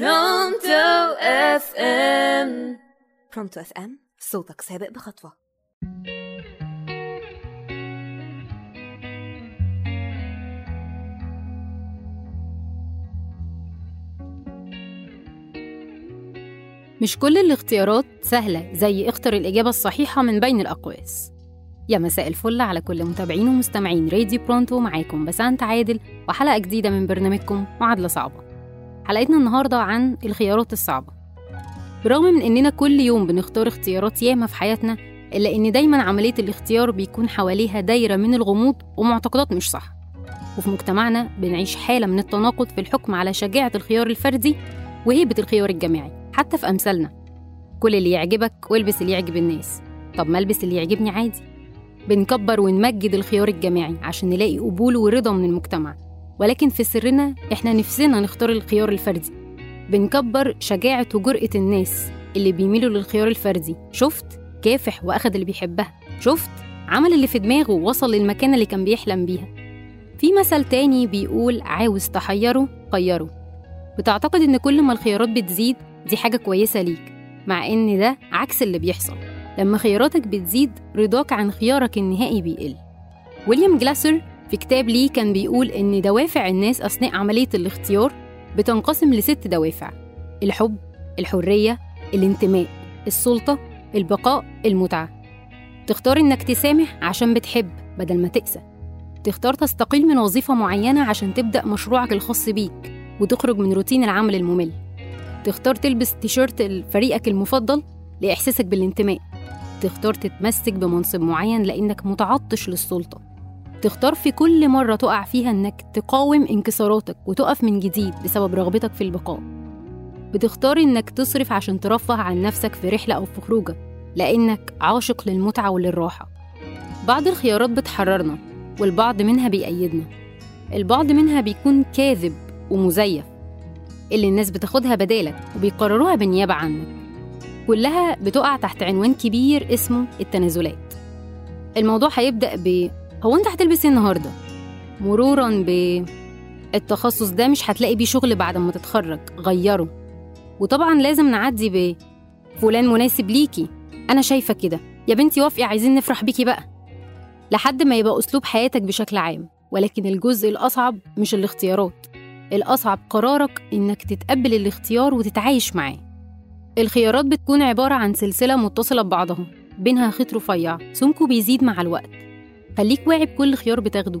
برونتو FM. برونتو FM صوتك سابق بخطوة. مش كل الاختيارات سهلة زي اختر الإجابة الصحيحة من بين الأقواس. يا مساء الفل على كل متابعين ومستمعين راديو برونتو معاكم بسانت عادل وحلقة جديدة من برنامجكم معادلة صعبة. حلقتنا النهاردة عن الخيارات الصعبة. برغم من إننا كل يوم بنختار اختيارات ياما في حياتنا إلا إن دايما عملية الاختيار بيكون حواليها دايرة من الغموض ومعتقدات مش صح. وفي مجتمعنا بنعيش حالة من التناقض في الحكم على شجاعة الخيار الفردي وهيبة الخيار الجماعي حتى في أمثالنا. كل اللي يعجبك والبس اللي يعجب الناس. طب ما البس اللي يعجبني عادي. بنكبر ونمجد الخيار الجماعي عشان نلاقي قبول ورضا من المجتمع. ولكن في سرنا إحنا نفسنا نختار الخيار الفردي. بنكبر شجاعة وجرأة الناس اللي بيميلوا للخيار الفردي. شفت كافح وأخد اللي بيحبها. شفت عمل اللي في دماغه ووصل للمكانة اللي كان بيحلم بيها. في مثل تاني بيقول عاوز تحيره خيره بتعتقد إن كل ما الخيارات بتزيد دي حاجة كويسة ليك مع إن ده عكس اللي بيحصل. لما خياراتك بتزيد رضاك عن خيارك النهائي بيقل. ويليام جلاسر في كتاب ليه كان بيقول إن دوافع الناس أثناء عملية الاختيار بتنقسم لست دوافع الحب الحرية الانتماء السلطة البقاء المتعة. تختار إنك تسامح عشان بتحب بدل ما تقسى تختار تستقيل من وظيفة معينة عشان تبدأ مشروعك الخاص بيك وتخرج من روتين العمل الممل. تختار تلبس تيشيرت فريقك المفضل لإحساسك بالانتماء. تختار تتمسك بمنصب معين لأنك متعطش للسلطة. تختار في كل مرة تقع فيها إنك تقاوم انكساراتك وتقف من جديد بسبب رغبتك في البقاء. بتختار إنك تصرف عشان ترفه عن نفسك في رحلة أو في خروجة لأنك عاشق للمتعة وللراحة. بعض الخيارات بتحررنا والبعض منها بيأيدنا. البعض منها بيكون كاذب ومزيف. اللي الناس بتاخدها بدالك وبيقرروها بالنيابة عنك. كلها بتقع تحت عنوان كبير اسمه التنازلات. الموضوع هيبدأ ب هو انت هتلبس إيه النهارده؟ مرورا ب التخصص ده مش هتلاقي بيه شغل بعد ما تتخرج. غيره. وطبعا لازم نعدي ب فلان مناسب ليكي. أنا شايفة كده. يا بنتي وافقي عايزين نفرح بيكي بقى. لحد ما يبقى أسلوب حياتك بشكل عام. ولكن الجزء الأصعب مش الاختيارات. الأصعب قرارك إنك تتقبل الاختيار وتتعايش معاه. الخيارات بتكون عبارة عن سلسلة متصلة ببعضها. بينها خيط رفيع. سمكه بيزيد مع الوقت. خليك واعي بكل خيار بتاخده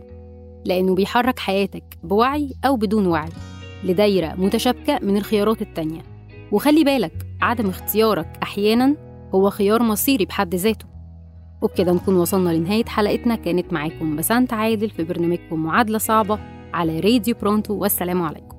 لأنه بيحرك حياتك بوعي أو بدون وعي لدايرة متشابكة من الخيارات التانية. وخلي بالك عدم اختيارك أحيانا هو خيار مصيري بحد ذاته. وبكده نكون وصلنا لنهاية حلقتنا كانت معاكم بسانت عادل في برنامجكم معادلة صعبة على راديو برونتو والسلام عليكم.